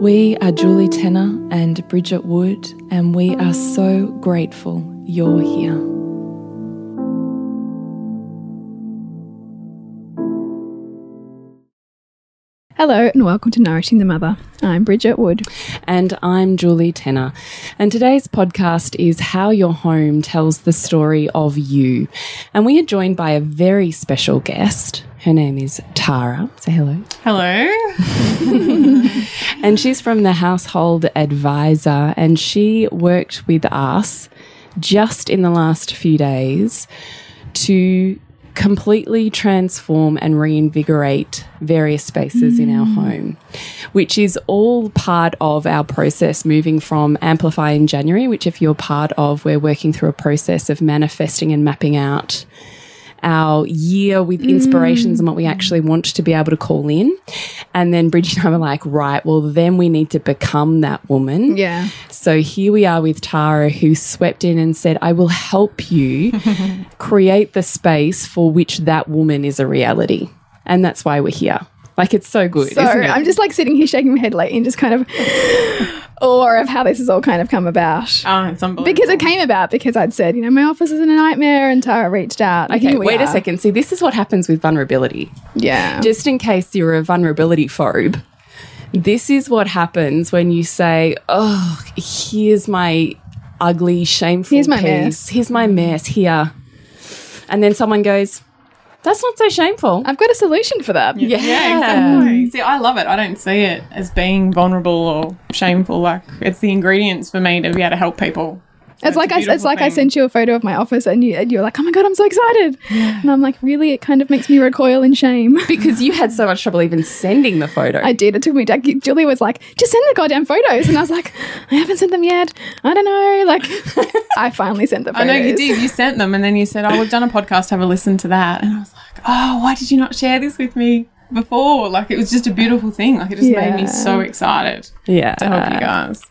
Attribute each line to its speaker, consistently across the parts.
Speaker 1: We are Julie Tenner and Bridget Wood, and we are so grateful you're here.
Speaker 2: Hello and welcome to Nourishing the Mother. I'm Bridget Wood.
Speaker 1: And I'm Julie Tenner. And today's podcast is How Your Home Tells the Story of You. And we are joined by a very special guest. Her name is Tara. Say hello.
Speaker 3: Hello.
Speaker 1: and she's from the Household Advisor, and she worked with us just in the last few days to completely transform and reinvigorate various spaces mm. in our home, which is all part of our process moving from Amplify in January, which, if you're part of, we're working through a process of manifesting and mapping out our year with inspirations mm. and what we actually want to be able to call in. And then Bridget and I were like, right, well, then we need to become that woman.
Speaker 2: Yeah.
Speaker 1: So here we are with Tara, who swept in and said, I will help you create the space for which that woman is a reality. And that's why we're here. Like it's so good.
Speaker 2: So I'm just like sitting here shaking my head like and just kind of awe of how this has all kind of come about.
Speaker 3: Oh, it's unbelievable.
Speaker 2: Because it came about because I'd said, you know, my office is in a nightmare and Tara reached out.
Speaker 1: Okay, wait are. a second. See, this is what happens with vulnerability.
Speaker 2: Yeah.
Speaker 1: Just in case you're a vulnerability phobe, this is what happens when you say, oh, here's my ugly, shameful
Speaker 2: Here's my
Speaker 1: piece.
Speaker 2: mess.
Speaker 1: Here's my mess here. And then someone goes, that's not so shameful.
Speaker 2: I've got a solution for that.
Speaker 1: Yeah.
Speaker 3: yeah, exactly. See, I love it. I don't see it as being vulnerable or shameful. Like it's the ingredients for me to be able to help people.
Speaker 2: It's, like I, it's like I sent you a photo of my office and, you, and you're like, oh my God, I'm so excited. Yeah. And I'm like, really? It kind of makes me recoil in shame.
Speaker 1: Because you had so much trouble even sending the photo.
Speaker 2: I did. It took me, Julie was like, just send the goddamn photos. And I was like, I haven't sent them yet. I don't know. Like, I finally sent the photos.
Speaker 3: I know you did. You sent them and then you said, oh, we've done a podcast, have a listen to that. And I was like, oh, why did you not share this with me? before. Like it was just a beautiful thing. Like it just yeah. made me so excited.
Speaker 1: Yeah.
Speaker 3: To help you guys.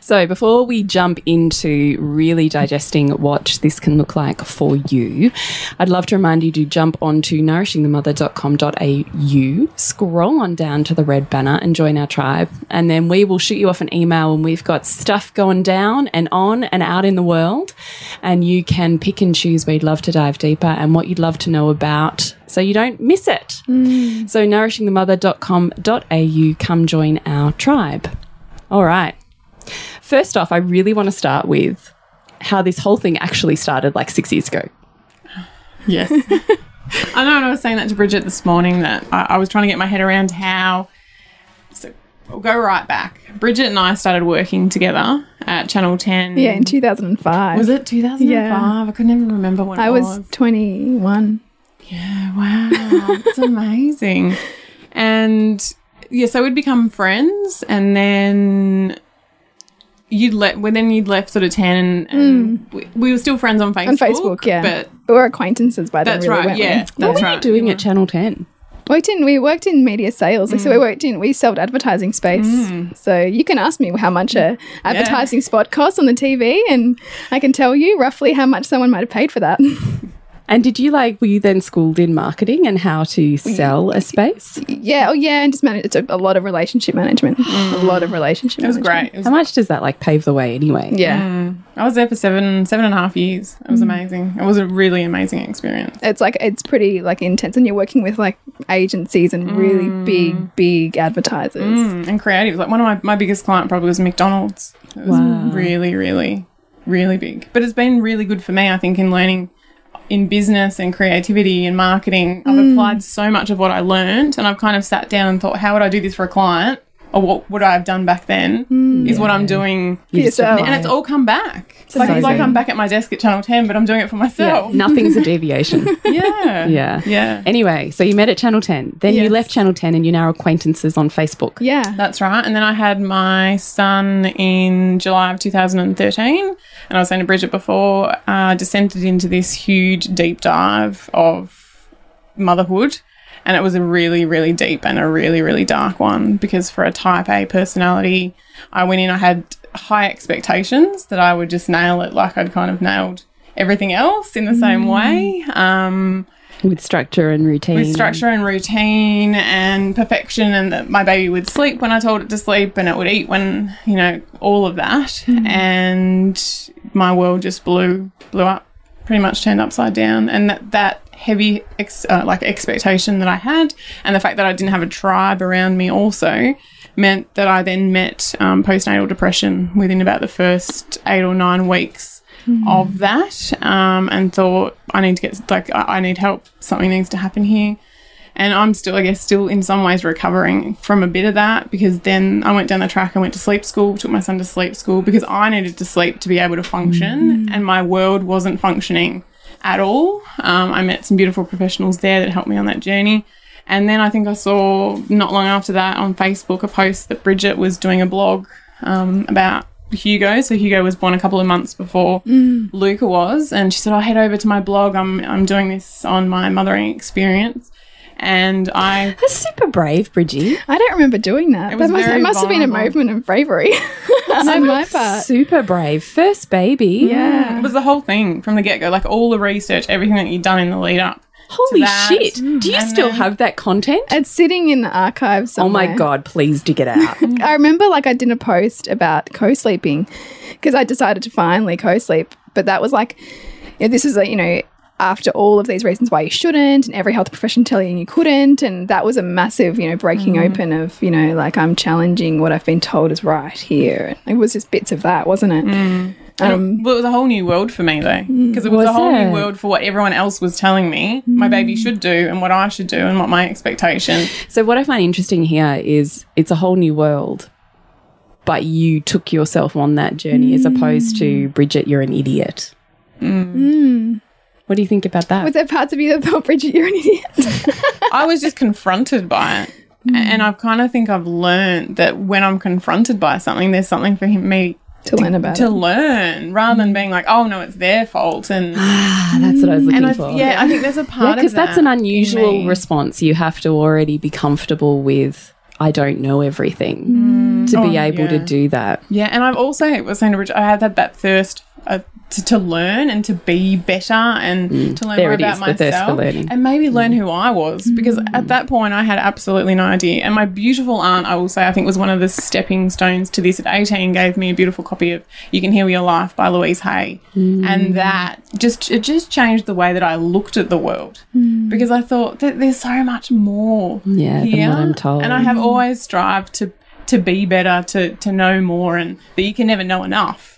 Speaker 1: So, before we jump into really digesting what this can look like for you, I'd love to remind you to jump onto nourishingthemother.com.au, scroll on down to the red banner, and join our tribe. And then we will shoot you off an email, and we've got stuff going down and on and out in the world. And you can pick and choose where you'd love to dive deeper and what you'd love to know about so you don't miss it. Mm. So, nourishingthemother.com.au, come join our tribe. All right. First off, I really want to start with how this whole thing actually started like six years ago.
Speaker 3: Yes. I know, and I was saying that to Bridget this morning that I, I was trying to get my head around how. So we'll go right back. Bridget and I started working together at Channel 10.
Speaker 2: Yeah, in 2005.
Speaker 3: Was it 2005? Yeah. I couldn't even remember when
Speaker 2: I
Speaker 3: was.
Speaker 2: was 21.
Speaker 3: Yeah, wow. That's amazing. And yeah, so we'd become friends and then you'd let when then you'd left sort of 10 and, and mm. we, we, were still friends on Facebook.
Speaker 2: On Facebook, yeah. But, but we're acquaintances by then,
Speaker 3: That's
Speaker 2: really,
Speaker 3: right, yeah.
Speaker 1: We? That's what were
Speaker 3: right.
Speaker 1: you doing at Channel 10?
Speaker 2: worked in we worked in media sales. Like, So we worked in we sold advertising space. So you can ask me how much a advertising spot costs on the TV, and I can tell you roughly how much someone might have paid for that.
Speaker 1: And did you like, were you then schooled in marketing and how to sell a space?
Speaker 2: yeah, oh yeah, and just manage. It's a, a lot of relationship management. A lot of relationship.
Speaker 3: It was
Speaker 2: management.
Speaker 3: great. It was
Speaker 1: How much does that like pave the way anyway?
Speaker 2: Yeah, mm.
Speaker 3: I was there for seven, seven and a half years. It was mm. amazing. It was a really amazing experience.
Speaker 2: it's like it's pretty like intense, and you're working with like agencies and really mm. big, big advertisers.
Speaker 3: Mm, and creative. Like one of my, my biggest client probably was McDonald's. It was
Speaker 1: Wow.
Speaker 3: really, really, really big. But it's been really good for me, I think, in learning in business and creativity and marketing. I've mm. applied so much of what I learned and I've kind of sat down and thought, how would I do this for a client? Or what would I have done back then? Is what I'm doing.
Speaker 1: You just
Speaker 2: yourself.
Speaker 3: And it's all come back. It's like, it's like. I'm back at my desk at Channel 10, but I'm doing it for
Speaker 1: yeah,
Speaker 3: myself.
Speaker 1: nothing's a deviation.
Speaker 3: Yeah.
Speaker 1: yeah.
Speaker 3: Yeah.
Speaker 1: Anyway, so you met at Channel 10. Then you left Channel 10 and you're now acquaintances on Facebook.
Speaker 2: Yeah,
Speaker 3: That's right. And then I had my son in July of 2013. And I was saying to Bridget before, uh, descended into this huge deep dive of motherhood. And it was a really, really deep and a really, really dark one because for a type A personality, I went in, I had high expectations that I would just nail it like I'd kind of nailed everything else in the same way. Um,
Speaker 1: With structure and routine.
Speaker 3: with structure and routine and perfection and that my baby would sleep when I told it to sleep and it would eat when you know all of that and my world just blew blew up pretty much turned upside down and that that heavy ex, uh, like expectation that I had and the fact that I didn't have a tribe around me also meant that I then met um, postnatal depression within about the first eight or nine weeks of that um, and thought I need to get like I, I need help. Something needs to happen here. And I'm still I guess still in some ways recovering from a bit of that because then I went down the track. I went to sleep school took my son to sleep school because I needed to sleep to be able to function and my world wasn't functioning at all um, I met some beautiful professionals there that helped me on that journey and then I think I saw not long after that on Facebook a post that Bridget was doing a blog um, about Hugo. So Hugo was born a couple of months before Luca was, and she said, "I'll head over to my blog. I'm I'm doing this on my mothering experience." And I
Speaker 1: That's super brave, Bridgie.
Speaker 2: I don't remember doing that.
Speaker 3: It was
Speaker 2: that must,
Speaker 3: very
Speaker 2: it must have been a
Speaker 3: vulnerable.
Speaker 2: movement of bravery on my part.
Speaker 1: Super brave. First baby.
Speaker 2: Yeah. Mm.
Speaker 3: it was the whole thing from the get go, like all the research, everything that you'd done in the lead up.
Speaker 1: Holy
Speaker 3: that.
Speaker 1: shit. Do you
Speaker 3: And
Speaker 1: still
Speaker 3: then-
Speaker 1: have that content?
Speaker 2: It's sitting in the archives.
Speaker 1: Oh my. God, please dig it out.
Speaker 2: I remember like I did a post about co-sleeping because I decided to finally co-sleep, but that was like, yeah, this is a you know after all of these reasons why you shouldn't, and every health profession telling you couldn't, and that was a massive you know breaking mm. open of you know like I'm challenging what I've been told is right here. It was just bits of that, wasn't mm. it? Um,
Speaker 3: Well, it was a whole new world for me though, mm. because it was,
Speaker 1: Was
Speaker 3: a whole
Speaker 1: it?
Speaker 3: new world for what everyone else was telling me my baby should do and what I should do and what my expectation.
Speaker 1: so, what I find interesting here is it's a whole new world, but you took yourself on that journey as opposed to Bridget, you're an idiot. What do you think about that?
Speaker 2: was there parts of you that thought Bridget you're an idiot?
Speaker 3: I was just confronted by it. And I kind of think I've learned that when I'm confronted by something, there's something for him, me
Speaker 2: to learn about
Speaker 3: to
Speaker 2: it.
Speaker 3: learn rather than being like, oh no, it's their fault. And,
Speaker 1: Ah, that's what I was looking
Speaker 3: and I,
Speaker 1: for.
Speaker 3: yeah, I think there's a part
Speaker 1: because
Speaker 3: of that
Speaker 1: that's an unusual response. You have to already be comfortable with, I don't know everything to be
Speaker 3: Oh,
Speaker 1: able to do that.
Speaker 3: Yeah, and I've also was saying to Richard, I had that, that thirst uh, to, to learn and to be better and to learn
Speaker 1: Mm. There
Speaker 3: more about
Speaker 1: is,
Speaker 3: myself
Speaker 1: thirst for learning.
Speaker 3: and maybe learn who I was because at that point I had absolutely no idea. And my beautiful aunt, I will say, I think was one of the stepping stones to this. At eighteen, gave me a beautiful copy of "You Can Heal Your Life" by Louise Hay,
Speaker 1: Mm.
Speaker 3: and that just it just changed the way that I looked at the world because I thought that there's so much more
Speaker 1: Yeah, than
Speaker 3: here,
Speaker 1: what I'm told.
Speaker 3: and I have always strived to to be better, to to know more, and that you can never know enough.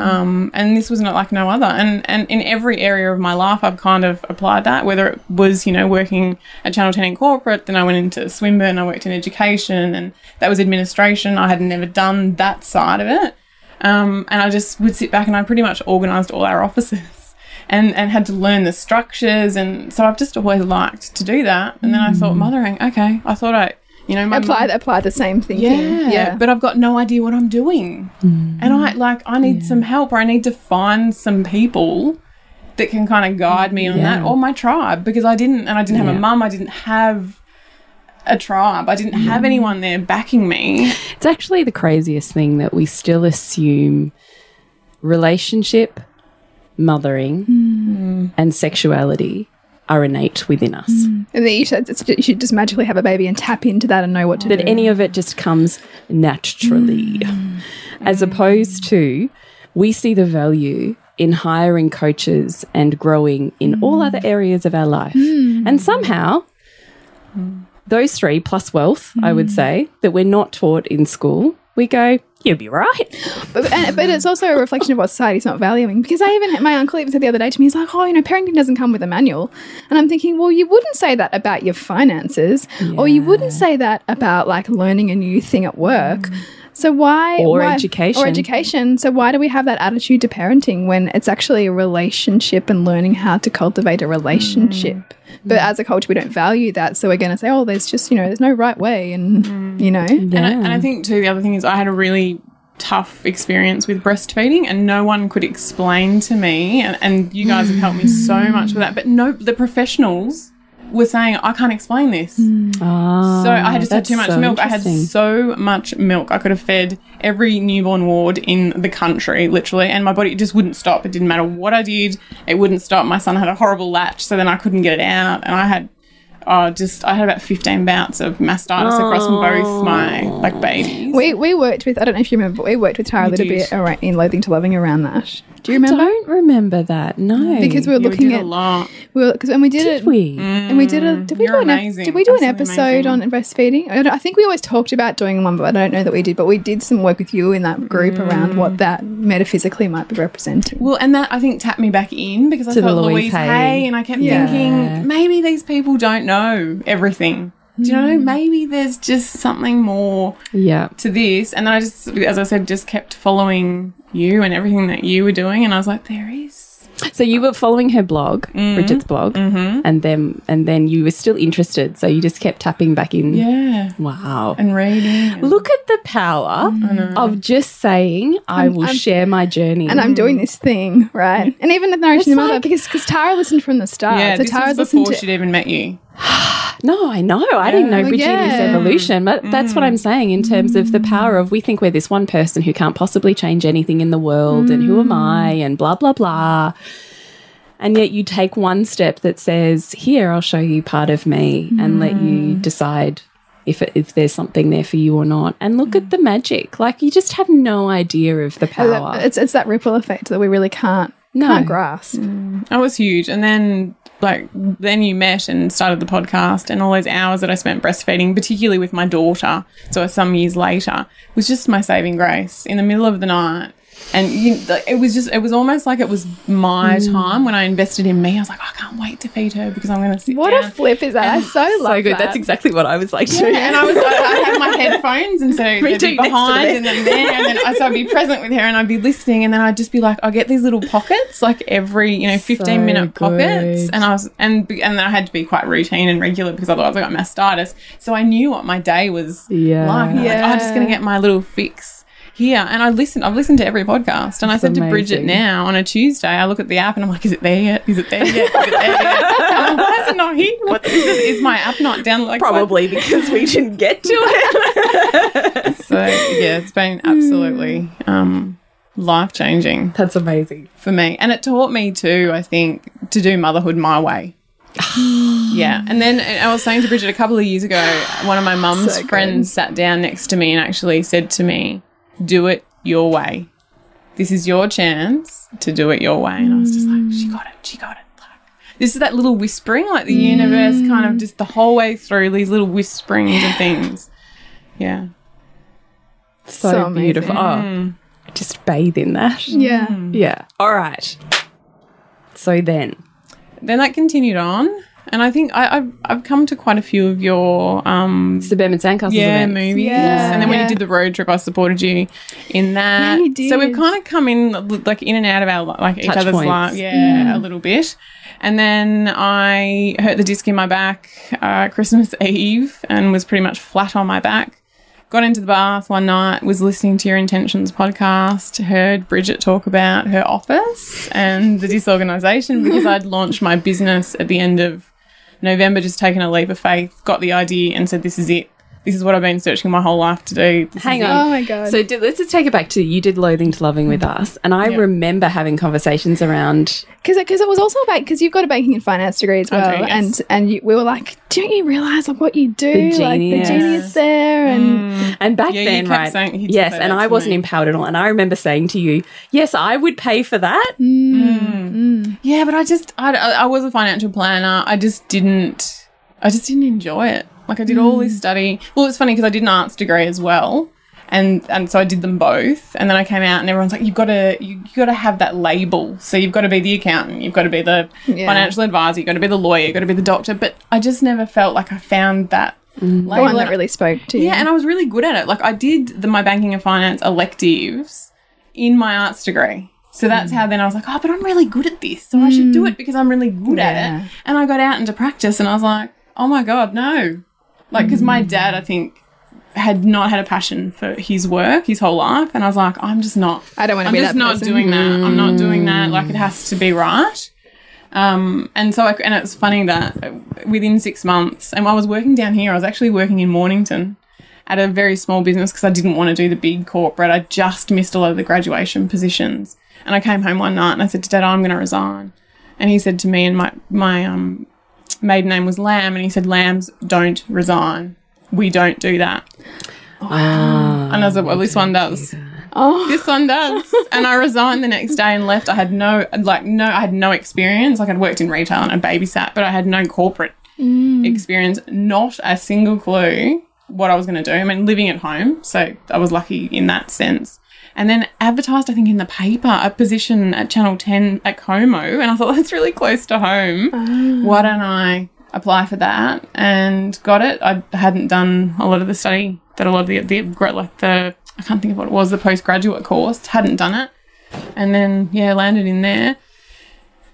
Speaker 3: Um, and this was not like no other. And and in every area of my life, I've kind of applied that. Whether it was you know working at Channel Ten in corporate, then I went into Swinburne, I worked in education, and that was administration. I had never done that side of it. Um, and I just would sit back and I pretty much organised all our offices and, and had to learn the structures. And so I've just always liked to do that. And then I thought, mothering, okay, I thought I, you know, my
Speaker 2: apply
Speaker 3: mum-
Speaker 2: apply the same thinking.
Speaker 3: yeah,
Speaker 2: yeah.
Speaker 3: but I've got no idea what I'm doing. Mm. And I like, I need some help or I need to find some people that can kind of guide me on that or my tribe because I didn't, and I didn't have
Speaker 1: Yeah.
Speaker 3: a mum, I didn't have a tribe. I didn't have anyone there backing me.
Speaker 1: It's actually the craziest thing that we still assume relationship, mothering, hmm. and sexuality are innate within us. Mm.
Speaker 2: And then you should, you should just magically have a baby and tap into that and know what to
Speaker 1: That
Speaker 2: do.
Speaker 1: any of it just comes naturally. Mm. As opposed to, we see the value in hiring coaches and growing in all mm. other areas of our life. And somehow, those three plus wealth, I would say, that we're not taught in school, we go, you'll be right.
Speaker 2: But, and, but it's also a reflection of what society's not valuing. Because I even, my uncle even said the other day to me, he's like, oh, you know, parenting doesn't come with a manual. And I'm thinking, well, you wouldn't say that about your finances, or you wouldn't say that about like learning a new thing at work. So why
Speaker 1: Or
Speaker 2: why-
Speaker 1: education.
Speaker 2: or education? So why do we have that attitude to parenting when it's actually a relationship and learning how to cultivate a relationship? Mm. But as a culture, we don't value that, so we're going to say, "Oh, there's just you know, there's no right way," and mm. you know,
Speaker 3: And, I, and I think too, the other thing is I had a really tough experience with breastfeeding, and no one could explain to me. And, and you guys have helped me so mm. much with that. But no, the professionals were saying I can't explain this.
Speaker 1: Ah,
Speaker 3: So I had just had too much
Speaker 1: so
Speaker 3: milk. I had so much milk. I could have fed every newborn ward in the country, literally, and my body just wouldn't stop. It didn't matter what I did, it wouldn't stop. My son had a horrible latch, so then I couldn't get it out, and I had. Oh, just I had about fifteen bouts of mastitis across both my like babies.
Speaker 2: We we worked with I don't know if you remember, but we worked with Tara a little
Speaker 3: did.
Speaker 2: bit around, in Loathing to Loving around that. Do you
Speaker 1: I
Speaker 2: remember?
Speaker 1: don't remember that. No.
Speaker 2: Because we were
Speaker 3: Yeah, we
Speaker 2: looking
Speaker 3: did a
Speaker 2: at
Speaker 3: lot.
Speaker 2: we were because when we did,
Speaker 1: did
Speaker 2: it
Speaker 1: we?
Speaker 2: and we did a did we
Speaker 3: You're
Speaker 2: do an did we do an episode
Speaker 3: amazing.
Speaker 2: on breastfeeding? I, don't- I think we always talked about doing one, but I don't know that we did. But we did some work with you in that group around
Speaker 3: Mm.
Speaker 2: what that metaphysically might be representing.
Speaker 3: Well, and that I think tapped me back in because I
Speaker 1: To the
Speaker 3: thought
Speaker 1: Louise
Speaker 3: Louise
Speaker 1: Hay.
Speaker 3: Hay, and I kept
Speaker 2: Yeah.
Speaker 3: thinking maybe these people don't know everything. Do you know? Maybe there's just something more
Speaker 1: Yeah.
Speaker 3: to this. And then I just, as I said, just kept following you and everything that you were doing, and I was like, there is.
Speaker 1: So you were following her blog,
Speaker 3: Mm-hmm.
Speaker 1: Bridget's blog, and then and then you were still interested, so you just kept tapping back in.
Speaker 3: Yeah.
Speaker 1: Wow.
Speaker 3: And reading. and-
Speaker 1: Look at the power of just saying, "I will
Speaker 2: I'm-
Speaker 1: share my journey."
Speaker 2: and I'm doing this thing, right? And even with Nourishing the
Speaker 1: It's
Speaker 2: Mother,
Speaker 1: like-
Speaker 2: because because Tara listened from the start.
Speaker 3: yeah,
Speaker 2: so
Speaker 3: this
Speaker 2: Tara's
Speaker 3: was
Speaker 2: listened
Speaker 3: before
Speaker 2: to
Speaker 3: she'd even met you.
Speaker 1: no, I know. I didn't know
Speaker 2: Well,
Speaker 1: Bridget in this
Speaker 2: yeah.
Speaker 1: evolution, but that's what I'm mm. saying in terms of the power of we think we're this one person who can't possibly change anything in the world, and who am mm. I, and blah blah blah. And yet you take one step that says, "Here, I'll show you part of me," and let you mm. decide if it, if there's something there for you or not. And look at the magic; like you just have no idea of the power.
Speaker 2: It's it's that ripple effect that we really can't
Speaker 1: No.
Speaker 2: can't grasp.
Speaker 3: Oh, that was huge. And then, like, then you met and started the podcast, and all those hours that I spent breastfeeding, particularly with my daughter, so some years later, was just my saving grace in the middle of the night. And you, it was just, it was almost like it was my
Speaker 2: Mm.
Speaker 3: time when I invested in me. I was like, I can't wait to feed her because I'm going to sit
Speaker 2: What
Speaker 3: down.
Speaker 2: a flip is that? I so love
Speaker 1: so good.
Speaker 2: that.
Speaker 1: That's exactly what I was like too.
Speaker 3: and I was, like, I had my headphones, and so they'd be behind, and then there, and then I, so I'd be present with her, and I'd be listening, and then I'd just be like, I get these little pockets, like every, you know, fifteen
Speaker 1: So
Speaker 3: minute pockets,
Speaker 1: good.
Speaker 3: and I was, and and then I had to be quite routine and regular because otherwise I got mastitis. So I knew what my day was
Speaker 1: Yeah.
Speaker 3: like. I'm like,
Speaker 2: Yeah.
Speaker 3: I'm just gonna get my little fix. Here and I listened. I've listened to every podcast, and I
Speaker 1: That's
Speaker 3: said to Bridget now on a Tuesday, I look at the app and I'm like, "Is it there yet? Is it there yet? Is it there yet? Why is it not here? What is, this, is my app not down? Like what-
Speaker 1: Probably because we didn't get to it.
Speaker 3: so yeah, it's been absolutely um, life changing
Speaker 1: That's amazing.
Speaker 3: for me, and it taught me too. I think to do motherhood my way. yeah, and then I was saying to Bridget a couple of years ago, one of my mum's
Speaker 2: So
Speaker 3: friends sat down next to me and actually said to me, "Do it your way. This is your chance to do it your way." And I was just like, "She got it. She got it." Like, this is that little whispering, like the universe, kind of mm. just the whole way through these little whisperings and things. Yeah.
Speaker 1: So,
Speaker 2: So amazing.
Speaker 1: beautiful. Oh, mm. just bathe in that.
Speaker 2: yeah.
Speaker 1: Yeah. All right. So then,
Speaker 3: then that continued on, and I think I, I've I've come to quite a few of your um
Speaker 1: it's the Sandcastles
Speaker 3: yeah
Speaker 1: events.
Speaker 3: movies,
Speaker 2: Yeah.
Speaker 3: and then when
Speaker 2: Yeah.
Speaker 3: you did the road trip, I supported you in that.
Speaker 2: Yeah, you
Speaker 3: So we've kind of come in like in and out of our like each other's
Speaker 1: points.
Speaker 3: life, yeah, a little bit. And then I hurt the disc in my back uh, Christmas Eve and was pretty much flat on my back. Got into the bath one night, was listening to your Intentions podcast, heard Bridget talk about her office and the disorganisation because I'd launched my business at the end of November just taken a leap of faith, got the idea, and said, "This is it. This is what I've been searching my whole life to do." This
Speaker 1: Hang
Speaker 3: is it."
Speaker 1: on.
Speaker 2: Oh my God.
Speaker 1: So do, let's just take it back to you did loathing to loving with mm-hmm. us, and I
Speaker 3: Yeah.
Speaker 1: remember having conversations around.
Speaker 2: because because it was also about because you've got a banking and finance degree as well,
Speaker 3: do, yes.
Speaker 2: and and you, we were like, don't you realize like what you do,
Speaker 1: The
Speaker 2: like the
Speaker 1: genius.
Speaker 2: genius there, and mm.
Speaker 1: And back
Speaker 3: Yeah,
Speaker 1: then, right?
Speaker 3: saying-
Speaker 1: yes, and I wasn't
Speaker 3: me.
Speaker 1: empowered at all. And I remember saying to you, "Yes, I would pay for that." Mm, mm.
Speaker 3: Yeah, but I just I, I was a financial planner. I just didn't I just didn't enjoy it. Like I did all this hmm. study. Well, it's funny because I did an arts degree as well. And and so I did them both. And then I came out and everyone's like you've got to you, you got to have that label. So you've got to be the accountant, you've got to be the
Speaker 2: Yeah.
Speaker 3: financial advisor, you've got to be the lawyer, you've got to be the doctor, but I just never felt like I found that mm. label.
Speaker 2: the one that really spoke to you.
Speaker 3: yeah, and I was really good at it. Like I did the, my banking and finance electives in my arts degree. So hmm. that's how then I was like, oh, but I'm really good at this. So I should hmm. do it because I'm really good
Speaker 2: Yeah.
Speaker 3: at it. And I got out into practice and I was like, oh my God, no. Like, because my dad, I think, had not had a passion for his work his whole life. And I was like, I'm just not.
Speaker 2: I don't want to
Speaker 3: I'm
Speaker 2: be
Speaker 3: just
Speaker 2: that
Speaker 3: not
Speaker 2: person.
Speaker 3: doing that. I'm not doing that. Like, it has to be right. Um, and so, I, and it's funny that uh, within six months, and I was working down here, I was actually working in Mornington at a very small business because I didn't want to do the big corporate. I just missed a lot of the graduation positions. And I came home one night and I said to Dad, I'm going to resign. And he said to me, and my, my um, maiden name was Lamb, and he said, Lambs don't resign. We don't do that.
Speaker 1: Ah,
Speaker 3: And I was like, well, this one does.
Speaker 2: Oh,
Speaker 3: This one does. and I resigned the next day and left. I had no, like, no, I had no experience. Like, I'd worked in retail and I babysat, but I had no corporate experience, not a single clue what I was going to do. I mean, living at home. So I was lucky in that sense. And then advertised, I think, in the paper a position at Channel 10 at Como. And I thought, that's really close to home. Ah. Why don't I apply for that? And got it. I hadn't done a lot of the study that a lot of the, the like the, I can't think of what it was, the postgraduate course. Hadn't done it. And then, yeah, landed in there.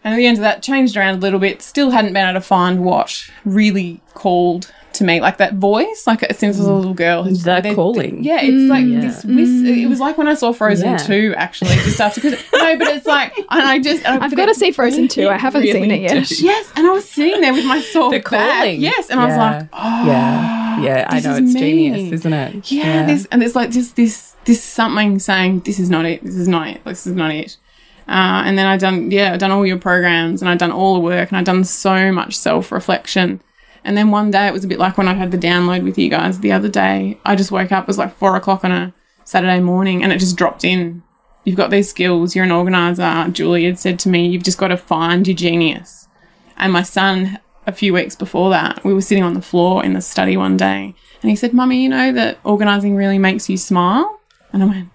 Speaker 3: And at the end of that, changed around a little bit. Still hadn't been able to find what really called to me, like that voice. Like since I was a little girl, it's-
Speaker 1: The
Speaker 3: there-
Speaker 1: calling.
Speaker 3: Yeah, it's like this. Whis- It was like when I saw Frozen
Speaker 1: Yeah.
Speaker 3: two, actually, just after. Cause, no, but it's like, and I just,
Speaker 2: I've got to see Frozen 2. I haven't seen it yet.
Speaker 3: Yes, and I was sitting there with my soul
Speaker 1: The
Speaker 3: back.
Speaker 1: calling.
Speaker 3: Yes, and I was like, oh,
Speaker 1: yeah, yeah. I know it's
Speaker 3: me.
Speaker 1: genius, isn't it?
Speaker 3: yeah, this and there's like just this this something saying this is not it, this is not it, this is not it. Uh, and then I done yeah, I done all your programs and I done all the work and I done so much self reflection. And then one day it was a bit like when I had the download with you guys the other day. I just woke up it was like four o'clock on a Saturday morning and it just dropped in. You've got these skills. You're an organizer. Julie had said to me, you've just got to find your genius. And my son, a few weeks before that, we were sitting on the floor in the study one day, and he said, "Mummy, you know that organising really makes you smile." And I went,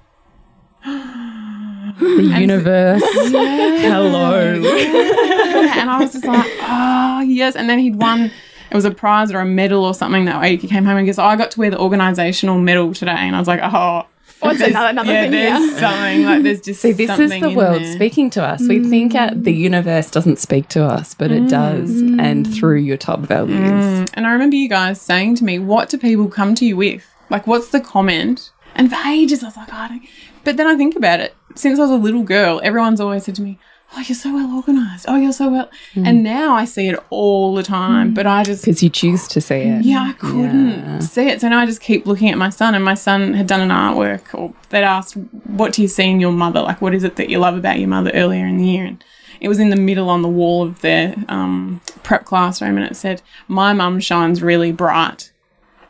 Speaker 1: The universe. Hello.
Speaker 3: and I was just like, "Oh yes." And then he'd won. It was a prize or a medal or something that week. He came home and goes, "Oh, I got to wear the organisational medal today," and I was like, "Oh."
Speaker 2: What's another- another
Speaker 3: yeah,
Speaker 2: thing
Speaker 3: there's
Speaker 2: here?
Speaker 3: something like there's just
Speaker 1: See, this is the world
Speaker 3: there.
Speaker 1: speaking to us. We think out the mm. universe doesn't speak to us, but it does, mm. and through your top values. Mm.
Speaker 3: And I remember you guys saying to me, "What do people come to you with? Like, what's the comment?" And for ages, I was like, oh, "I don't." But then I think about it. Since I was a little girl, everyone's always said to me, "Oh, you're so well organized. Oh, you're so well." Hmm. And now I see it all the time. Hmm. But I just
Speaker 1: Because you choose to see it.
Speaker 3: yeah, I couldn't see it. So now I just keep looking at my son, and my son had done an artwork, or they'd asked, What do you see in your mother? Like, what is it that you love about your mother earlier in the year? And it was in the middle on the wall of their um, prep classroom, and it said, My mum shines really bright.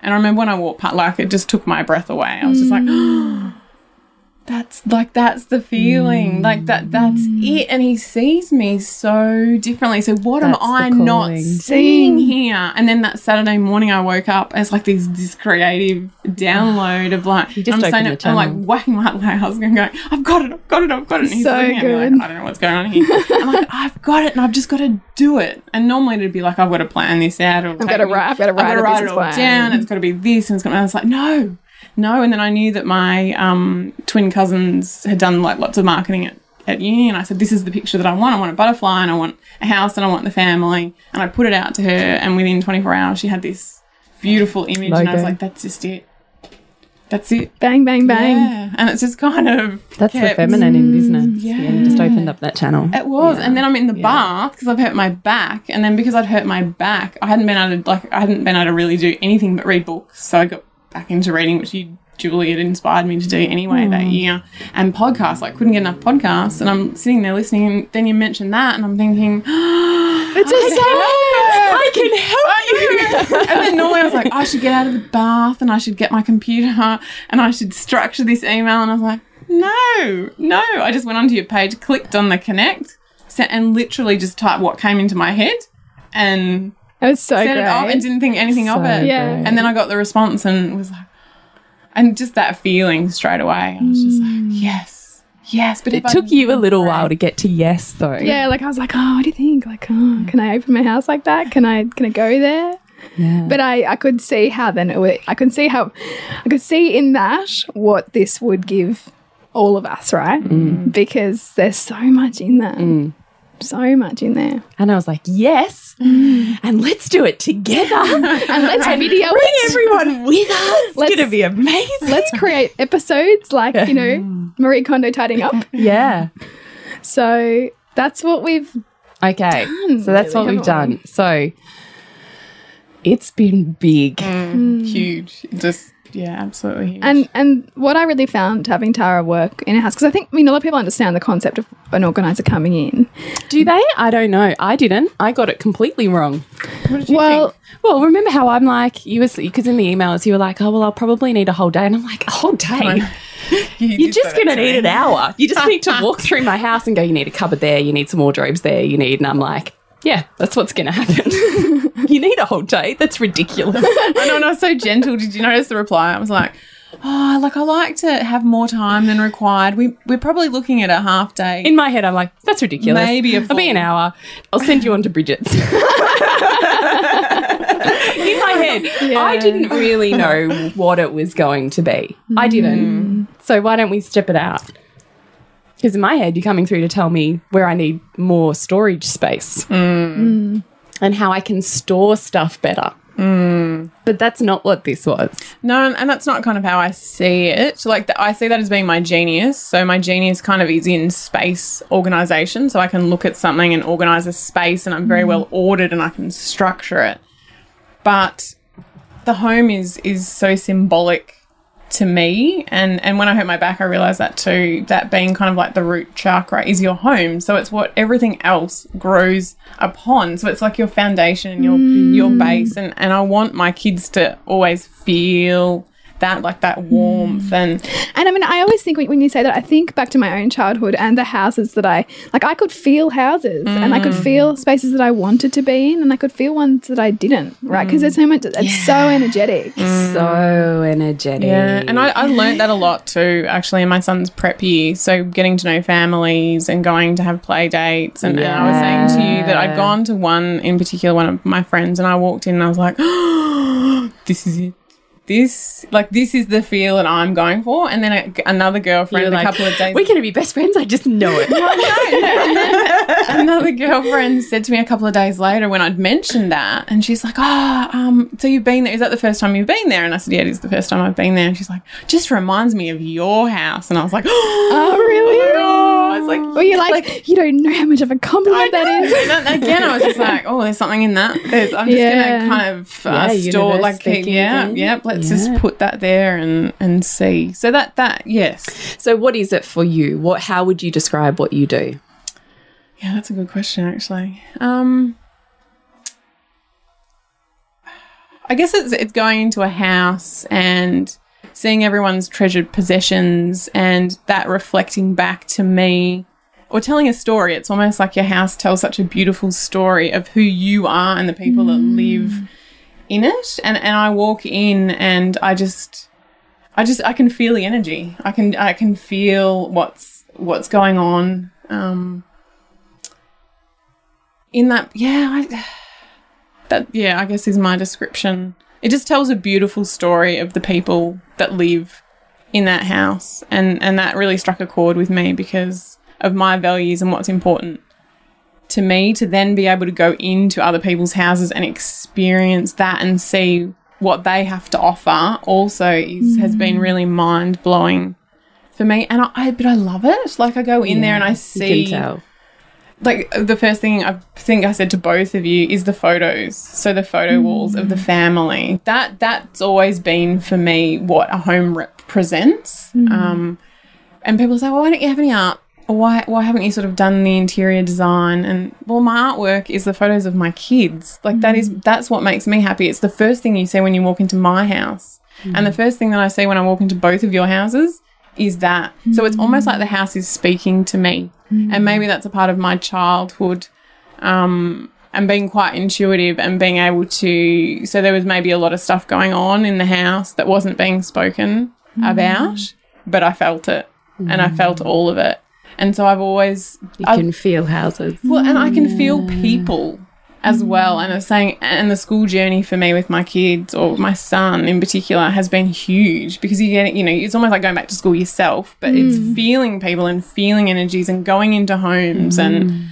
Speaker 3: And I remember when I walked past, like, it just took my breath away. I was just like, mm. That's like that's the feeling like that that's mm. it and he sees me so differently so what
Speaker 1: That's
Speaker 3: am i not seeing mm. here and then that saturday morning i woke up and it's like this this creative download of like
Speaker 1: You just
Speaker 3: i'm saying it, i'm like whacking my house and going i've got it i've got it i've got it and he's
Speaker 2: So
Speaker 3: looking at me
Speaker 2: good.
Speaker 3: like i don't know what's going on here i'm like i've got it and i've just got to do it and normally it'd be like i've got to plan this out or
Speaker 2: I've got to write. I've got to write,
Speaker 3: it all
Speaker 2: plan.
Speaker 3: down. It's got to be this, and it's got. And I was like, no, no. And then I knew that my um, twin cousins had done like lots of marketing at, at uni, and I said, this is the picture that I want. I want a butterfly, and I want a house, and I want the family. And I put it out to her, and within 24 hours, she had this beautiful image, and I was like, that's just it. That's it.
Speaker 2: Bang, bang, bang.
Speaker 3: Yeah. And it's just kind of
Speaker 1: That's the feminine in business.
Speaker 3: yeah.
Speaker 1: Yeah. you just opened up that channel.
Speaker 3: It was, and then I'm in the bath because I've hurt my back, and then because I'd hurt my back, I hadn't been able to like I hadn't been able to really do anything but read books. So I got back into reading, which you Julie had inspired me to do anyway that hmm. year, and podcasts. Like couldn't get enough podcasts, and I'm sitting there listening, and then you mentioned that, and I'm thinking,
Speaker 2: It's a song.
Speaker 3: I can help you. and then normally I was like, I should get out of the bath and I should get my computer and I should structure this email. And I was like, no, no. I just went onto your page, clicked on the connect, and literally just typed what came into my head and
Speaker 2: It was so
Speaker 3: sent it off and didn't think anything of it.
Speaker 2: Yeah.
Speaker 1: great.
Speaker 3: And then I got the response and was like, and just that feeling straight away. I was just like, yes, yes. But
Speaker 1: It took you a little while to get to yes, though.
Speaker 2: Yeah, like I was like, oh, what do you think? Like, oh, can I open my house like that? Can I can I go there?
Speaker 1: Yeah.
Speaker 2: But I, I could see how then it would, I could see how I could see in that what this would give all of us, right?
Speaker 1: Mm.
Speaker 2: Because there's so much in there. So much in there.
Speaker 1: And I was like, yes. Mm. And let's do it together.
Speaker 2: And let's video
Speaker 1: Bring
Speaker 2: it.
Speaker 1: everyone with us.
Speaker 2: Let's-
Speaker 1: it's going to be amazing.
Speaker 2: Let's create episodes like, you know, Marie Kondo tidying up.
Speaker 1: yeah.
Speaker 2: So that's what we've
Speaker 1: Okay. so that's
Speaker 2: really,
Speaker 1: what we've
Speaker 2: haven't we?
Speaker 1: done. So it's been big. Mm. Mm.
Speaker 3: huge. Just, yeah, absolutely huge.
Speaker 2: And and what I really found having Tara work in a house because I think I mean a lot of people understand the concept of an organizer coming in.
Speaker 1: Do they? I don't know. I didn't. I got it completely wrong.
Speaker 3: what did you
Speaker 2: Well,
Speaker 3: think?
Speaker 1: Well, remember how I'm like, you was because in the emails you were like, oh well, I'll probably need a whole day, and I'm like, a whole day. You're just going to need an hour. You just need to walk through my house and go, you need a cupboard there, you need some wardrobes there, you need, and I'm like, yeah, that's what's going to happen. you need a whole day. That's ridiculous.
Speaker 3: I know, and I was so gentle. Did you notice the reply? I was like, oh, like I like to have more time than required. We we're probably looking at a half day.
Speaker 1: In my head, I'm like, that's ridiculous.
Speaker 3: Maybe a
Speaker 1: I'll be an hour. I'll send you on to Bridget's. In my head, I didn't really know what it was going to be. I hmm. didn't. So why don't we step it out? Because in my head, you're coming through to tell me where I need more storage space hmm. Hmm. And how I can store stuff better. Mm. But that's not what this was.
Speaker 3: no, and, that's not kind of how I see it. Like the, I see that as being my genius. So my genius kind of is in space organization. So I can look at something and organize a space, and I'm very mm. well ordered, and I can structure it. But the home is is so symbolic to me. And and when i hurt my back i realized that too that being kind of like the root chakra is your home. So it's what everything else grows upon. So it's like your foundation and your your mm. base. And and i want my kids to always feel that like that warmth mm. and
Speaker 2: And I mean, I always think when, when you say that, I think back to my own childhood and the houses that I like. I could feel houses, and I could mm. feel spaces that I wanted to be in, and I could feel ones that I didn't. Right? Because there's so much. It's so energetic. Mm.
Speaker 1: So energetic.
Speaker 3: Yeah, and I, I learned that a lot too, actually, in my son's prep year. So getting to know families and going to have play dates. And, and I was saying to you that I'd gone to one in particular, one of my friends, and I walked in and I was like, this is it. This, like, this is the feel that I'm going for. And then a, another girlfriend
Speaker 1: You're
Speaker 3: a couple of days
Speaker 1: We're going to be best friends. I just know it.
Speaker 3: another girlfriend said to me a couple of days later when I'd mentioned that, and she's like, "Oh, um, so you've been there? Is that the first time you've been there?" And I said, "Yeah, it is the first time I've been there." And she's like, "Just reminds me of your house." And I was like, "Oh,
Speaker 2: really?
Speaker 3: I was like,
Speaker 2: Well, you're like, you don't know how much of a compliment that is.
Speaker 3: and again, I was just like, "Oh, there's something in that." There's, I'm just
Speaker 2: Yeah.
Speaker 3: gonna kind of uh,
Speaker 1: Yeah,
Speaker 3: store, like, yeah, yeah. Let's
Speaker 1: Yeah.
Speaker 3: just put that there and and see. So that that yes,
Speaker 1: so, what is it for you? What? How would you describe what you do?
Speaker 3: Yeah, that's a good question, actually. Um, I guess it's it's going into a house and seeing everyone's treasured possessions and that reflecting back to me or telling a story. It's almost like your house tells such a beautiful story of who you are and the people that live in it. And and I walk in and I just I just I can feel the energy. I can I can feel what's what's going on. Um in that yeah I, that yeah i guess is my description it just tells a beautiful story of the people that live in that house and and that really struck a chord with me because of my values and what's important to me to then be able to go into other people's houses and experience that and see what they have to offer also is has been mm. really mind blowing for me. And I, I, but I love it. Like I go in there and I see
Speaker 1: You can tell.
Speaker 3: like the first thing I think I said to both of you is the photos. So the photo walls of the mm. family. That that's always been for me what a home represents. Mm. Um, and people say, "Well, why don't you have any art? Why why haven't you sort of done the interior design?" And well, my artwork is the photos of my kids. Like that is mm. that's what makes me happy. It's the first thing you see when you walk into my house, mm. and the first thing that I see when I walk into both of your houses is that. So it's almost like the mm. house is speaking to me. And maybe that's a part of my childhood um, and being quite intuitive and being able to. So there was maybe a lot of stuff going on in the house that wasn't being spoken about, but I felt it and I felt all of it. And so I've always.
Speaker 1: You
Speaker 3: I've-
Speaker 1: can feel houses.
Speaker 3: well, and I can feel people as mm. well. And I was saying, and the school journey for me with my kids or my son in particular has been huge because you get, you know, it's almost like going back to school yourself, but it's mm. feeling people and feeling energies and going into homes and. Mm.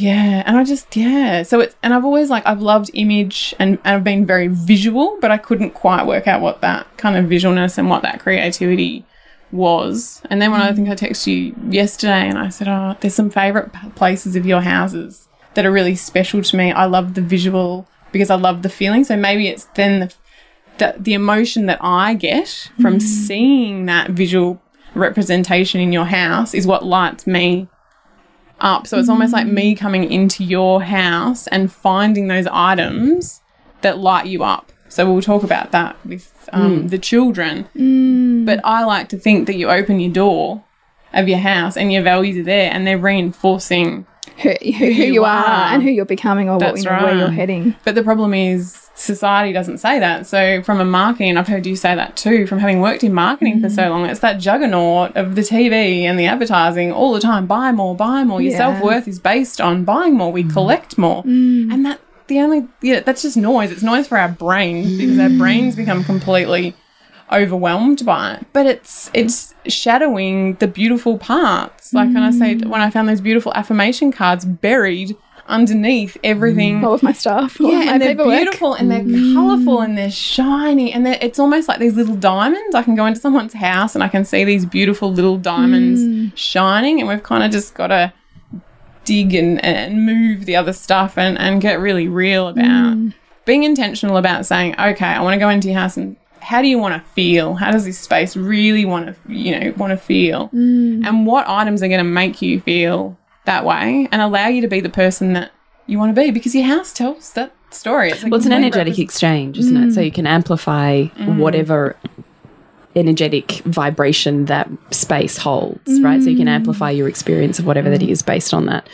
Speaker 3: Yeah, and I just yeah. So it's and I've always like I've loved image and, and I've been very visual, but I couldn't quite work out what that kind of visualness and what that creativity was. And then when I think I texted you yesterday and I said, "Oh, there's some favorite places of your houses that are really special to me. I love the visual because I love the feeling. So maybe it's then the the, the emotion that I get from mm-hmm. seeing that visual representation in your house is what lights me up. So it's almost like me mm. coming into your house and finding those items that light you up. So we'll talk about that with um, hmm. the children. Hmm. But I like to think that you open your door of your house and your values are there and they're reinforcing.
Speaker 2: Who, who, who you,
Speaker 3: you
Speaker 2: are,
Speaker 3: are.
Speaker 2: and who you're becoming or what, you know, where you're heading.
Speaker 3: But the problem is society doesn't say that. So from a marketing, I've heard you say that too, from having worked in marketing for so hmm. long, it's that juggernaut of the TV and the advertising all the time. Buy more, buy more. Your
Speaker 2: Yeah.
Speaker 3: self worth is based on buying more. We collect more. And that the only yeah, that's just noise. It's noise for our brains because our brains become completely overwhelmed by it. But it's it's shadowing the beautiful parts. Like when I say mm. when I found those beautiful affirmation cards buried underneath everything
Speaker 2: All of my stuff.
Speaker 3: yeah,
Speaker 2: my
Speaker 3: and they're
Speaker 2: paperwork.
Speaker 3: beautiful and they're mm. colourful and they're shiny and they're, it's almost like these little diamonds. I can go into someone's house and I can see these beautiful little diamonds mm. shining, and we've kind of just got to dig and, and move the other stuff and, and get really real about mm. being intentional about saying, okay, I want to go into your house and how do you want to feel? How does this space really want to, you know, want to feel? Mm. And what items are going to make you feel that way and allow you to be the person that you want to be because your house tells that story. It's, a
Speaker 1: Well, it's an energetic
Speaker 3: represent-
Speaker 1: exchange, isn't it? So mm. you can amplify whatever energetic vibration that space holds, right? So you can mm. amplify your experience of whatever that is based on that.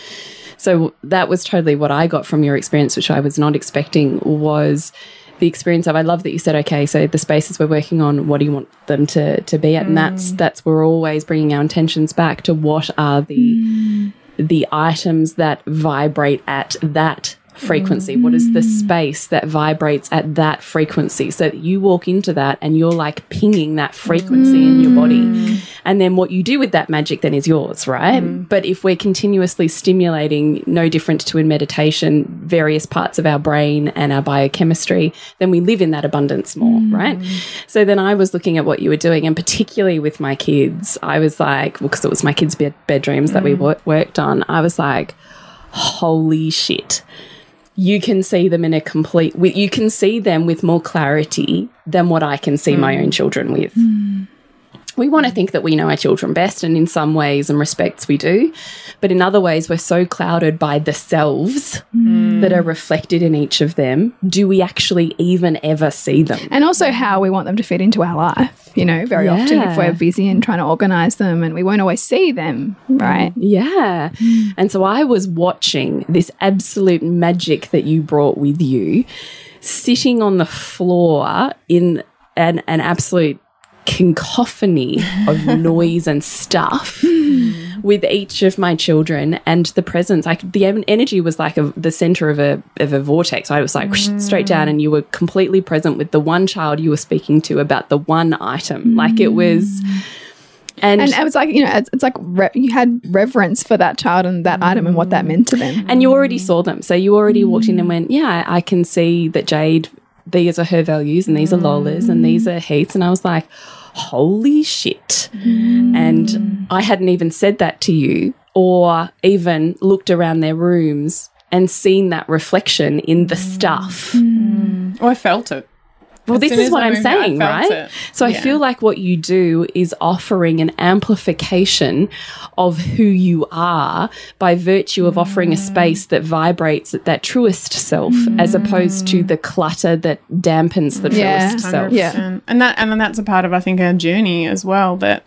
Speaker 1: So that was totally what I got from your experience, which I was not expecting, was the experience of I love that you said, okay, so the spaces we're working on, what do you want them to to be at? And that's mm. that's we're always bringing our intentions back to what are the mm. the items that vibrate at that frequency? What is the mm. space that vibrates at that frequency? So that you walk into that and you're like pinging that frequency in your body. Mm. And then what you do with that magic then is yours, right? Mm. But if we're continuously stimulating, no different to in meditation, various parts of our brain and our biochemistry, then we live in that abundance more, right? So then I was looking at what you were doing, and particularly with my kids, I was like, well, because it was my kids' bed bedrooms that we wor- worked on, I was like, holy shit. You can see them in a complete, you can see them with more clarity than what I can see my hmm. own children with. Hmm. We want to think that we know our children best, and in some ways and respects we do. But in other ways, we're so clouded by the selves mm. that are reflected in each of them. Do we actually even ever see them?
Speaker 2: and also how we want them to fit into our life. You know, very often if we're busy and trying to organize them and we won't always see them, mm. right?
Speaker 1: Yeah. Mm. And so I was watching this absolute magic that you brought with you sitting on the floor in an, an absolute cacophony of noise and stuff with each of my children and the presence like the energy was like a, the center of a of a vortex i was like whoosh, straight down and you were completely present with the one child you were speaking to about the one item like it was and
Speaker 2: And it was like, you know, it's, it's like re you had reverence for that child and that item and what that meant to them.
Speaker 1: And you already saw them. So you already walked in and went, Yeah, I can see that Jade these are her values and these are Lola's and these are Heath's. And I was like, holy shit. Mm. And I hadn't even said that to you or even looked around their rooms and seen that reflection in the mm. stuff. Mm.
Speaker 3: Oh, I felt it.
Speaker 1: Well,
Speaker 3: As
Speaker 1: this is what
Speaker 3: I
Speaker 1: I'm
Speaker 3: moved out, I
Speaker 1: saying,
Speaker 3: felt
Speaker 1: right?
Speaker 3: it.
Speaker 1: So I feel like what you do is offering an amplification of who you are by virtue of offering
Speaker 3: Mm.
Speaker 1: a space that vibrates at that truest self as opposed to the clutter that dampens the
Speaker 2: Yeah.
Speaker 1: truest self.
Speaker 2: Yeah.
Speaker 3: And that and then that's a part of I think our journey as well that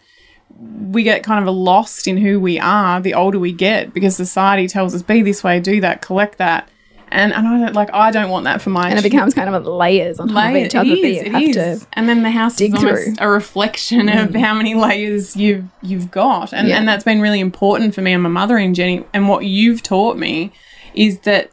Speaker 3: we get kind of lost in who we are the older we get because society tells us be this way, do that, collect that. And and I don't like I don't want that for my
Speaker 2: And it becomes kind of layers on top
Speaker 3: layer.
Speaker 2: of each other
Speaker 3: it
Speaker 2: that you
Speaker 3: it
Speaker 2: have
Speaker 3: is.
Speaker 2: to.
Speaker 3: And then the house
Speaker 2: dig
Speaker 3: is almost
Speaker 2: through.
Speaker 3: a reflection of mm. how many layers you've you've got. And
Speaker 2: Yeah.
Speaker 3: and that's been really important for me and my mother mothering journey. And what you've taught me is that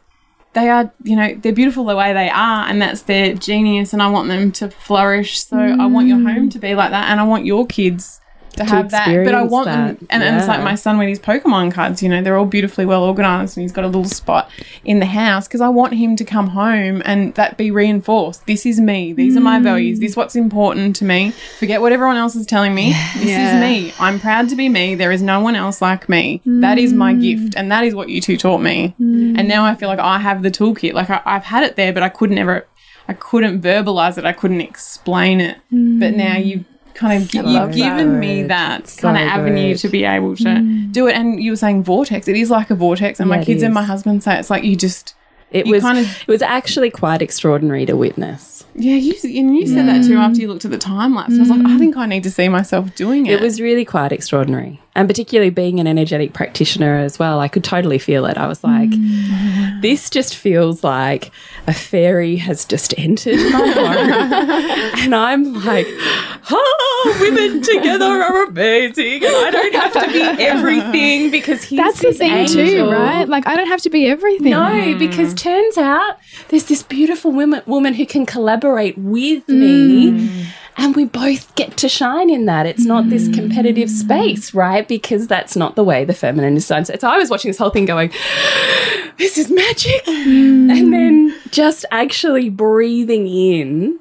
Speaker 3: they are, you know, they're beautiful the way they are, and that's their genius, and I want them to flourish. So I want your mm. home to be like that, and I want your kids to, have that. But I want them,
Speaker 1: that,
Speaker 3: and, and it's like my son with his Pokemon cards, you know, they're all beautifully well organized, and he's got a little spot in the house because I want him to come home and that be reinforced. This is me. These are my mm. values. This is what's important to me. Forget what everyone else is telling me. This
Speaker 2: Yeah.
Speaker 3: is me. I'm proud to be me. There is no one else like me. That is my mm. gift, and that is what you two taught me. Mm. And now I feel like I have the toolkit. Like I, I've had it there, but I could never, I couldn't verbalize it. I couldn't explain it. But now you've kind of you've
Speaker 2: that.
Speaker 3: given me that
Speaker 1: So
Speaker 3: kind of avenue
Speaker 1: good.
Speaker 3: to be able to mm. do it. And you were saying vortex. It is like a vortex, and
Speaker 1: Yeah,
Speaker 3: my kids and my husband say it's like you just.
Speaker 1: It
Speaker 3: You
Speaker 1: was
Speaker 3: kind of-
Speaker 1: it was actually quite extraordinary to witness.
Speaker 3: Yeah, you and you said that too mm. after you looked at the time lapse. I was like, I mm. think I need to see myself doing it.
Speaker 1: It was really quite extraordinary. And particularly being an energetic practitioner as well, I could totally feel it. I was like, mm. this just feels like a fairy has just entered my home. and I'm like, oh, women together are amazing. And I don't have to be everything because he's
Speaker 2: That's the
Speaker 1: this
Speaker 2: thing too, right? Like I don't have to be everything.
Speaker 1: No, because mm. turns out there's this beautiful woman, woman who can collaborate with me. Mm. And we both get to shine in that. It's not this mm. competitive space, right? Because that's not the way the feminine is done. So I was watching this whole thing going, this is magic. Mm. And then just actually breathing in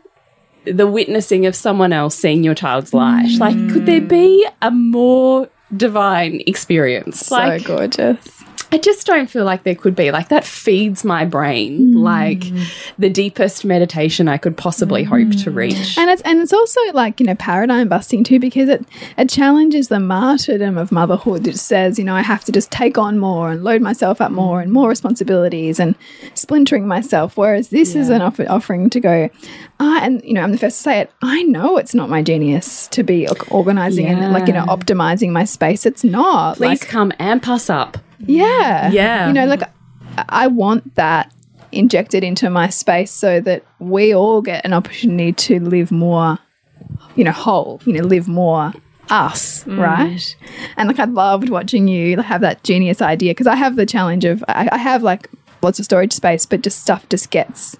Speaker 1: the witnessing of someone else seeing your child's light. Like, could there mm. be a more divine experience?
Speaker 2: So
Speaker 1: like,
Speaker 2: gorgeous.
Speaker 1: I just don't feel like there could be. Like that feeds my brain like the deepest meditation I could possibly hope to reach.
Speaker 2: And it's and it's also like you know paradigm busting too because it it challenges the martyrdom of motherhood. that says you know I have to just take on more and load myself up more and more responsibilities and splintering myself. Whereas this is an offer, offering to go. Ah, and you know I'm the first to say it. I know it's not my genius to be or- organizing and like you know optimizing my space. It's not.
Speaker 1: Please
Speaker 2: like,
Speaker 1: come amp us up.
Speaker 2: Yeah.
Speaker 1: Yeah.
Speaker 2: You know, like I- want that injected into my space so that we all get an opportunity to live more, you know, whole, you know, live more us, mm-hmm. right? And like I loved watching you have that genius idea because I have the challenge of I, I have like lots of storage space, but just stuff just gets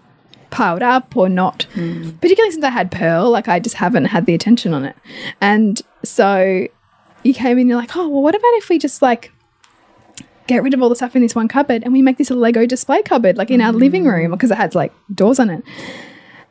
Speaker 2: piled up or not. Mm. Particularly since I had Pearl, like I just haven't had the attention on it. And so you came in, you're like, oh, well, what about if we just like get rid of all the stuff in this one cupboard and we make this a Lego display cupboard, like in our living room, mm. because it had like doors on it.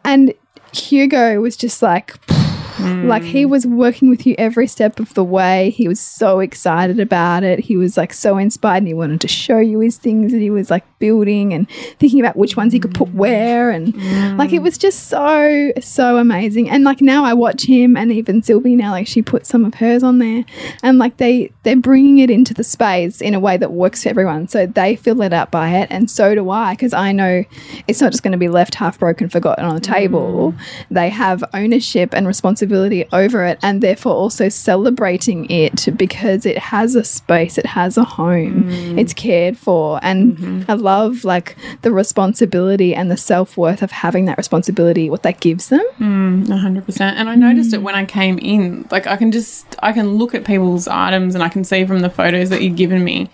Speaker 2: And Hugo was just like, hmm. like he was working with you every step of the way. He was so excited about it. He was like so inspired and he wanted to show you his things that he was like building and thinking about which ones he could put where. And mm. like it was just so, so amazing. And like now I watch him and even Sylvie now, like she put some of hers on there and like they, they're bringing it into the space in a way that works for everyone. So they feel lit up by it. And so do I, because I know it's not just going to be left half broken, forgotten on the table. Mm. They have ownership and responsibility over it and therefore also celebrating it because it has a space, it has a home, mm. it's cared for. And mm-hmm. I love like the responsibility and the self worth of having that responsibility, what that gives them.
Speaker 3: Mm, hundred percent. And I noticed it mm. when I came in. Like I can just I can look at people's items and I can see from the photos that you've given me,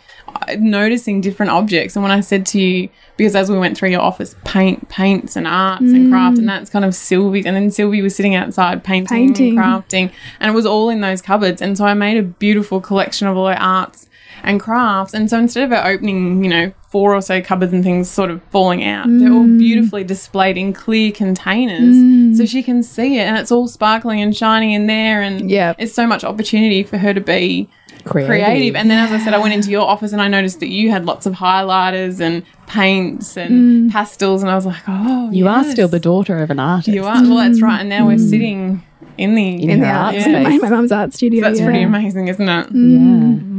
Speaker 3: noticing different objects. And when I said to you, because as we went through your office, paint, paints and arts and mm. craft, and that's kind of Sylvie. And then Sylvie was sitting outside painting,
Speaker 2: Painting.
Speaker 3: and crafting, and it was all in those cupboards. And so I made a beautiful collection of all her arts. And crafts. And so instead of her opening, you know, four or so cupboards and things sort of falling out, they're all mm. beautifully displayed in clear containers mm. so she can see it and it's all sparkling and shining in there. And
Speaker 2: yeah,
Speaker 3: it's so much opportunity for her to be
Speaker 1: Creative.
Speaker 3: creative. And then, as I said, I went into your office and I noticed that you had lots of highlighters and paints and mm. pastels. And I was like, oh,
Speaker 1: You are still the daughter of an artist.
Speaker 3: You are. Well, that's right. And now we're sitting in the
Speaker 1: In
Speaker 2: in the
Speaker 1: her
Speaker 2: art
Speaker 1: art
Speaker 2: my,
Speaker 1: space.
Speaker 2: my mum's art studio.
Speaker 3: That's
Speaker 2: yeah.
Speaker 3: pretty amazing, isn't it?
Speaker 1: Yeah.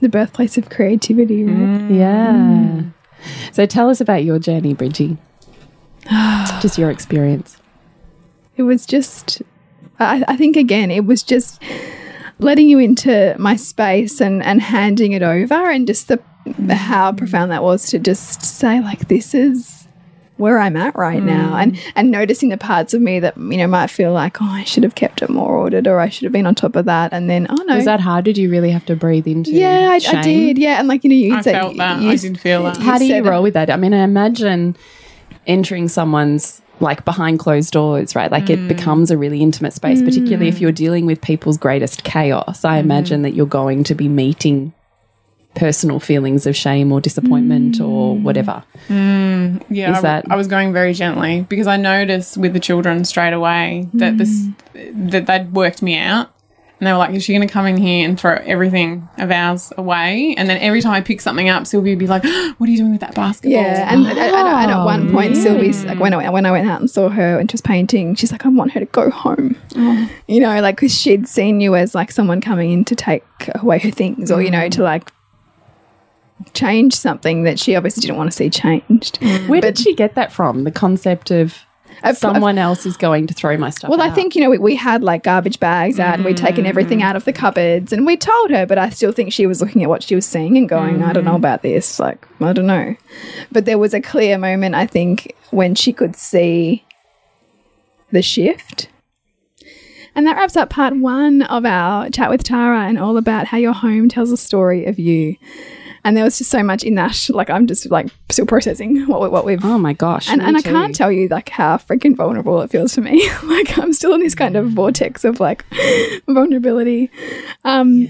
Speaker 2: The birthplace of creativity, right? Mm.
Speaker 1: Yeah. So tell us about your journey, Bridgie. Just your experience.
Speaker 2: It was just, I, I think again, it was just letting you into my space and, and handing it over and just the how profound that was to just say like this is where I'm at right now hmm. and and noticing the parts of me that you know might feel like oh I should have kept it more ordered or I should have been on top of that and then oh no
Speaker 1: Was that hard? Did you really have to breathe into
Speaker 2: yeah I, I did yeah and like you know you
Speaker 3: I
Speaker 2: said
Speaker 3: felt that.
Speaker 2: you,
Speaker 3: I did feel that.
Speaker 1: How do you
Speaker 2: said it.
Speaker 1: roll with that? I mean, I imagine entering someone's like behind closed doors, right? Like it hmm. becomes a really intimate space, particularly if hmm. you're dealing with people's greatest chaos. I imagine that you're going to be meeting personal feelings of shame or disappointment or mm. whatever.
Speaker 3: Mm, yeah,
Speaker 1: Is
Speaker 3: I,
Speaker 1: that-
Speaker 3: I was going very gently because I noticed with the children straight away that this mm. that they'd worked me out. And they were like, is she going to come in here and throw everything of ours away? And then every time I pick something up, Sylvie would be like, ah, what are you doing with that basketball?
Speaker 2: Yeah, and, and, and, and at one oh, point,
Speaker 1: Oh,
Speaker 2: Sylvie's like when I when I went out and saw her and she was painting, she's like, I want her to go home.
Speaker 1: Oh.
Speaker 2: You know, like because she'd seen you as like someone coming in to take away her things, or you know,
Speaker 1: Mm.
Speaker 2: to like change something that she obviously didn't want to see changed.
Speaker 1: Where did she get that from? The concept of
Speaker 2: I've-
Speaker 1: someone else is going to throw my stuff
Speaker 2: Well, I think you know we, we had like garbage bags out and we'd taken mm. everything out of the cupboards and we told her, but I still think she was looking at what she was seeing and going, I don't know mm. about this. Like I don't know, but there was a clear moment I think when she could see the shift. And that wraps up part one of our chat with Tara and all about how your home tells a story of you. And there was just so much in that. Like I'm just like still processing what what we've
Speaker 1: Oh my gosh.
Speaker 2: and, and I can't tell you like how freaking vulnerable it feels for me. like I'm still in this kind of vortex of like vulnerability. Um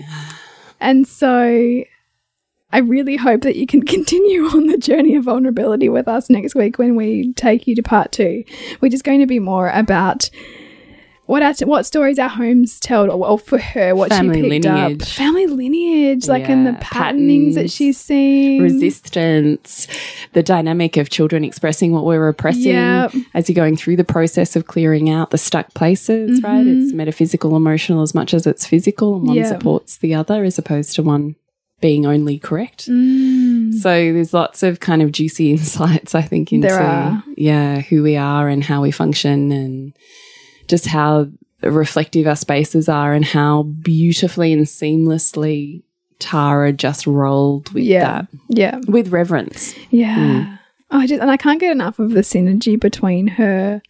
Speaker 2: and so I really hope that you can continue on the journey of vulnerability with us next week when we take you to part two, which is going to be more about what our, what stories our homes tell, or well, for her, what
Speaker 1: Family
Speaker 2: she picked up, family lineage, like in the
Speaker 1: Yeah,
Speaker 2: patternings that she's seeing,
Speaker 1: resistance, the dynamic of children expressing what we're repressing
Speaker 2: Yep.
Speaker 1: as you're going through the process of clearing out the stuck places, right? It's metaphysical, emotional as much as it's physical, and one
Speaker 2: Mm-hmm.
Speaker 1: Supports the other as opposed to one being only correct.
Speaker 2: Mm.
Speaker 1: So there's lots of kind of juicy insights, I think, into yeah, who we are and how we function and just how reflective our spaces are and how beautifully and seamlessly Tara just rolled with
Speaker 2: yeah,
Speaker 1: that
Speaker 2: yeah.
Speaker 1: with reverence.
Speaker 2: Yeah. Oh, I just, and I can't get enough of the synergy between her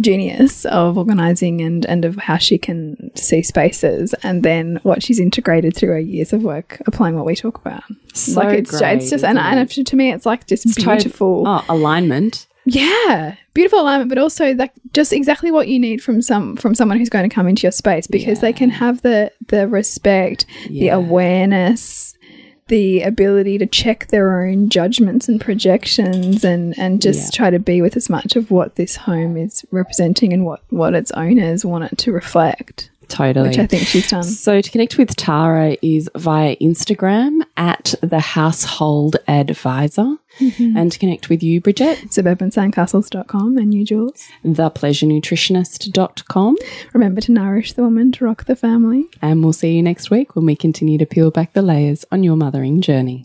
Speaker 2: genius of organizing and and of how she can see spaces and then what she's integrated through her years of work applying what we talk about.
Speaker 1: So
Speaker 2: like it's
Speaker 1: great,
Speaker 2: it's just and,
Speaker 1: isn't
Speaker 2: and
Speaker 1: it?
Speaker 2: to me it's like just
Speaker 1: It's
Speaker 2: beautiful.
Speaker 1: oh, alignment.
Speaker 2: Yeah, beautiful alignment, but also like just exactly what you need from some from someone who's going to come into your space because they can have the the respect, the awareness, the ability to check their own judgments and projections, and and just
Speaker 1: Yeah.
Speaker 2: try to be with as much of what this home is representing and what what its owners want it to reflect,
Speaker 1: Totally.
Speaker 2: which I think she's done.
Speaker 1: So to connect with Tara is via Instagram at the household advisor.
Speaker 2: Mm-hmm.
Speaker 1: And to connect with you, Bridget,
Speaker 2: Suburbansandcastles.com and you, Jules.
Speaker 1: thepleasurenutritionist.com.
Speaker 2: Remember to nourish the woman to rock the family.
Speaker 1: And we'll see you next week when we continue to peel back the layers on your mothering journey.